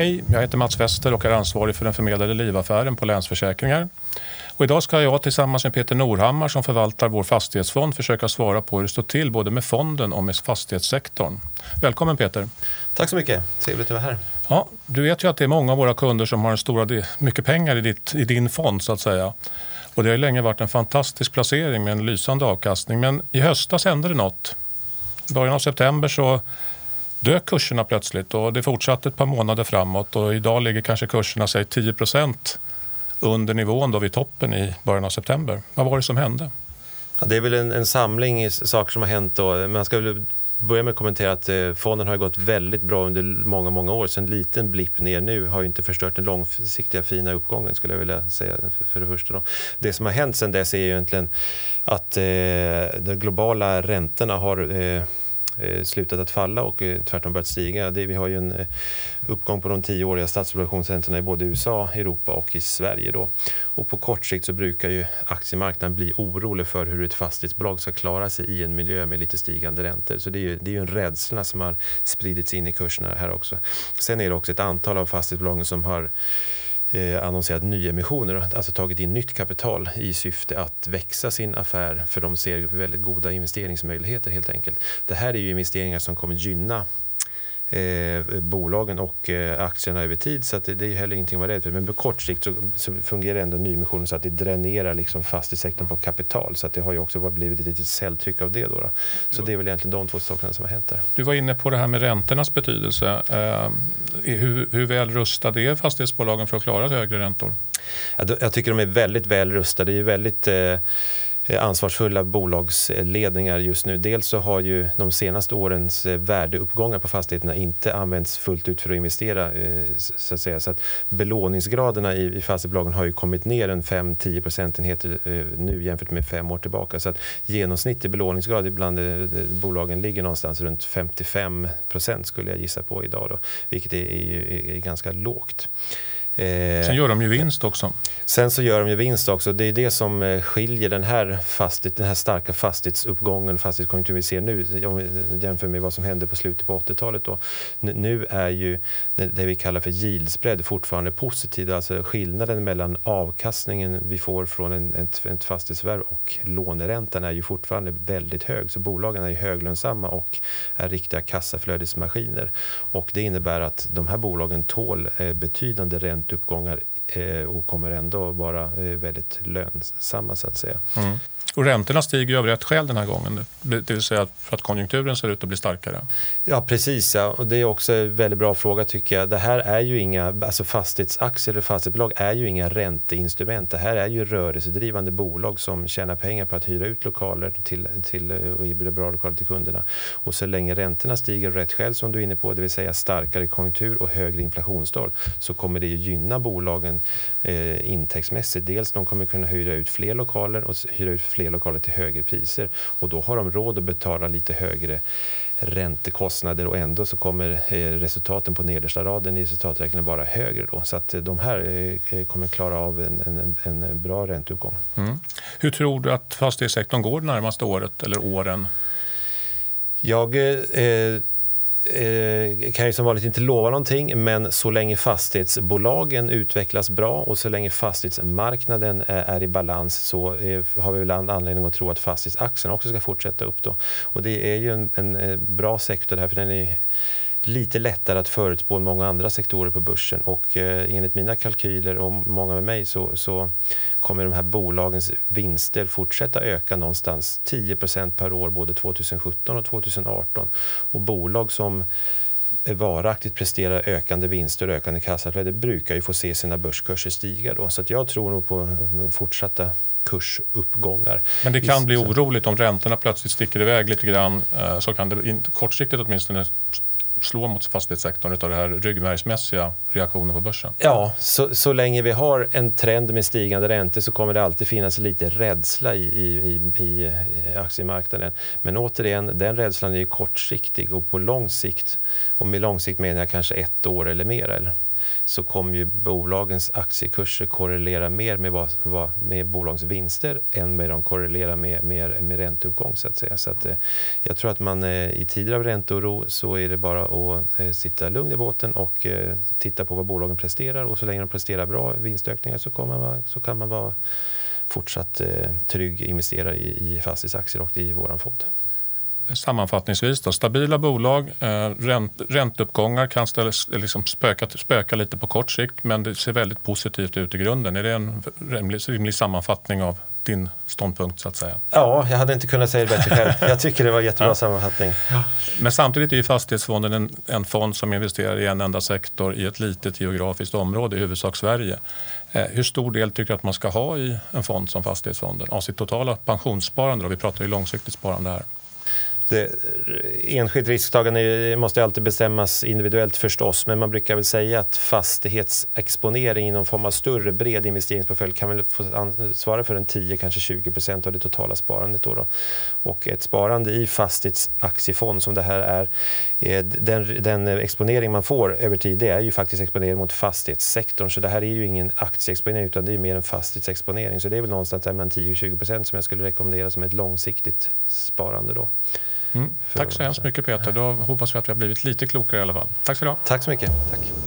Hej, jag heter Mats Wester och är ansvarig för den förmedlade livaffären på Länsförsäkringar. Och idag ska jag tillsammans med Peter Norhammar som förvaltar vår fastighetsfond försöka svara på hur det står till både med fonden och med fastighetssektorn. Välkommen Peter. Tack så mycket, trevligt att vara här. Ja, du vet ju att det är många av våra kunder som har stora, mycket pengar i, ditt, i din fond så att säga. Och det har länge varit en fantastisk placering med en lysande avkastning. Men i höstas hände det något. I början av september så dök kurserna plötsligt och det fortsatte ett par månader framåt och idag ligger kanske kurserna sig 10% under nivån då vid toppen i början av september. Vad var det som hände? Ja, det är väl en, en samling saker som har hänt. Då. Man ska väl börja med att kommentera att eh, fonden har gått väldigt bra under många, många år. Så en liten blipp ner nu har inte förstört den långsiktiga fina uppgången skulle jag vilja säga för det första. Då. Det som har hänt sedan dess är ju egentligen att eh, de globala räntorna har Eh, Eh, slutat att falla och eh, tvärtom börjat stiga. Det, vi har ju en eh, uppgång på de tioåriga statsobligationsräntorna i både USA, Europa och i Sverige. Då. Och på kort sikt så brukar ju aktiemarknaden bli orolig för hur ett fastighetsbolag ska klara sig i en miljö med lite stigande räntor. Så det är ju, det är ju en rädsla som har spridits in i kurserna här också. Sen är det också ett antal av fastighetsbolagen som har eh, annonserat nyemissioner, alltså tagit in nytt kapital i syfte att växa sin affär för de ser väldigt goda investeringsmöjligheter helt enkelt. Det här är ju investeringar som kommer gynna eh, bolagen och eh, aktierna över tid. Så det, det är heller ingenting att vara rädd för. Men på kort sikt så, så fungerar ändå nyemissionen så att det dränerar liksom fastighetssektorn på kapital. Så att det har ju också blivit ett litet säljtryck av det. Då, då. Så det är väl egentligen de två sakerna som har hänt där. Du var inne på det här med räntornas betydelse. Eh, hur, hur väl rustade är fastighetsbolagen för att klara högre räntor? Jag tycker de är väldigt väl rustade. Det är väldigt Eh, Eh, ansvarsfulla bolagsledningar just nu. Dels så har ju de senaste årens eh, värdeuppgångar på fastigheterna inte använts fullt ut för att investera. Eh, så att säga. Så att belåningsgraderna i fastighetsbolagen har ju kommit ner en 5-10 procentenheter nu jämfört med fem år tillbaka. Så att genomsnittlig belåningsgrad bland bolagen ligger någonstans runt 55 procent skulle jag gissa på idag. Då, vilket är, är, är ganska lågt. Sen gör de ju vinst också. Sen så gör de ju vinst också. Det är det som eh, skiljer den här, fastighet, den här starka fastighetsuppgången, fastighetskonjunkturen vi ser nu, om vi jämför med vad som hände på slutet på 80-talet. Då. Nu är ju det vi kallar för yield spread fortfarande positiv. Alltså skillnaden mellan avkastningen vi får från en, ett, ett fastighetsförvärv och låneräntan är ju fortfarande väldigt hög. Så bolagen är ju höglönsamma och är riktiga kassaflödesmaskiner. Och det innebär att de här bolagen tål eh, betydande ränteuppgångar eh, och kommer ändå vara eh, väldigt lönsamma så att säga. Mm. Och räntorna stiger av rätt skäl den här gången. Det vill säga för att konjunkturen ser ut att bli starkare. Ja precis, ja. och det är också en väldigt bra fråga tycker jag. Det här är ju inga, alltså fastighetsaktier eller fastighetsbolag är ju inga ränteinstrument. Det här är ju rörelsedrivande bolag som tjänar pengar på att hyra ut lokaler till, till, och erbjuda bra lokaler till kunderna. Och så länge räntorna stiger av rätt skäl som du är inne på, det vill säga starkare konjunktur och högre inflationstal, så kommer det ju gynna bolagen eh, intäktsmässigt. Dels de kommer kunna hyra ut fler lokaler och hyra ut fler lokaler till högre priser och då har de råd att betala lite högre räntekostnader och ändå så kommer eh, resultaten på nedersta raden i resultaträkningen vara högre. Då. Så att eh, de här eh, kommer klara av en, en, en bra ränteuppgång. Mm. Hur tror du att fastighetssektorn går det närmaste året eller åren? Jag eh, Eh, kan ju som vanligt inte lova någonting, men så länge fastighetsbolagen utvecklas bra och så länge fastighetsmarknaden är, är i balans så eh, har vi väl anledning att tro att fastighetsaktierna också ska fortsätta upp. Då. Och det är ju en, en, bra sektor här, för den är lite lättare att förutspå än många andra sektorer på börsen. Och eh, enligt mina kalkyler och många med mig så, så kommer de här bolagens vinster fortsätta öka någonstans 10% per år både 2017 och 2018. Och bolag som varaktigt presterar ökande vinster och ökande kassaflöde brukar ju få se sina börskurser stiga. Då. Så jag tror nog på fortsatta kursuppgångar. Men det kan bli oroligt om räntorna plötsligt sticker iväg lite grann. Eh, så kan det kortsiktigt åtminstone slå mot fastighetssektorn av den här ryggmärgsmässiga reaktionen på börsen? Ja, så, så länge vi har en trend med stigande räntor så kommer det alltid finnas lite rädsla i, i, i, i aktiemarknaden. Men återigen, den rädslan är kortsiktig och på lång sikt, och med lång sikt menar jag kanske ett år eller mer, eller så kommer ju bolagens aktiekurser korrelera mer med, vad, vad, med bolagens vinster än med de korrelerar med, med, med ränteuppgång. Så att säga. Så att, eh, jag tror att man eh, i tider av ränteoro så är det bara att eh, sitta lugn i båten och eh, titta på vad bolagen presterar och så länge de presterar bra vinstökningar så, man, så kan man vara fortsatt eh, trygg investerare i, i fastighetsaktier och i vår fond. Sammanfattningsvis, då, stabila bolag, eh, ränt, ränteuppgångar kan ställa, liksom spöka, spöka lite på kort sikt men det ser väldigt positivt ut i grunden. Är det en rimlig, rimlig sammanfattning av din ståndpunkt så att säga? Ja, jag hade inte kunnat säga det bättre själv. Jag tycker det var jättebra ja. sammanfattning. Ja. Men samtidigt är ju Fastighetsfonden en, en fond som investerar i en enda sektor i ett litet geografiskt område, i huvudsak Sverige. Eh, hur stor del tycker du att man ska ha i en fond som Fastighetsfonden av sitt totala pensionssparande? Då? Vi pratar ju långsiktigt sparande här det, eh, enskilt risktagande måste alltid bestämmas individuellt förstås, men man brukar väl säga att fastighetsexponering i någon form av större bred investeringsportfölj kan väl få svara för en 10, kanske 20 procent av det totala sparandet. Då, då Och ett sparande i fastighetsaktiefond som det här är, eh, den, den exponering man får över tid det är ju faktiskt exponering mot fastighetssektorn. Så det här är ju ingen aktieexponering utan det är mer en fastighetsexponering. Så det är väl någonstans mellan 10 och 20 procent som jag skulle rekommendera som ett långsiktigt sparande. Då. Mm. Tack så hemskt mycket Peter. Då hoppas vi att vi har blivit lite klokare i alla fall. Tack så du ha. Tack så mycket. Tack.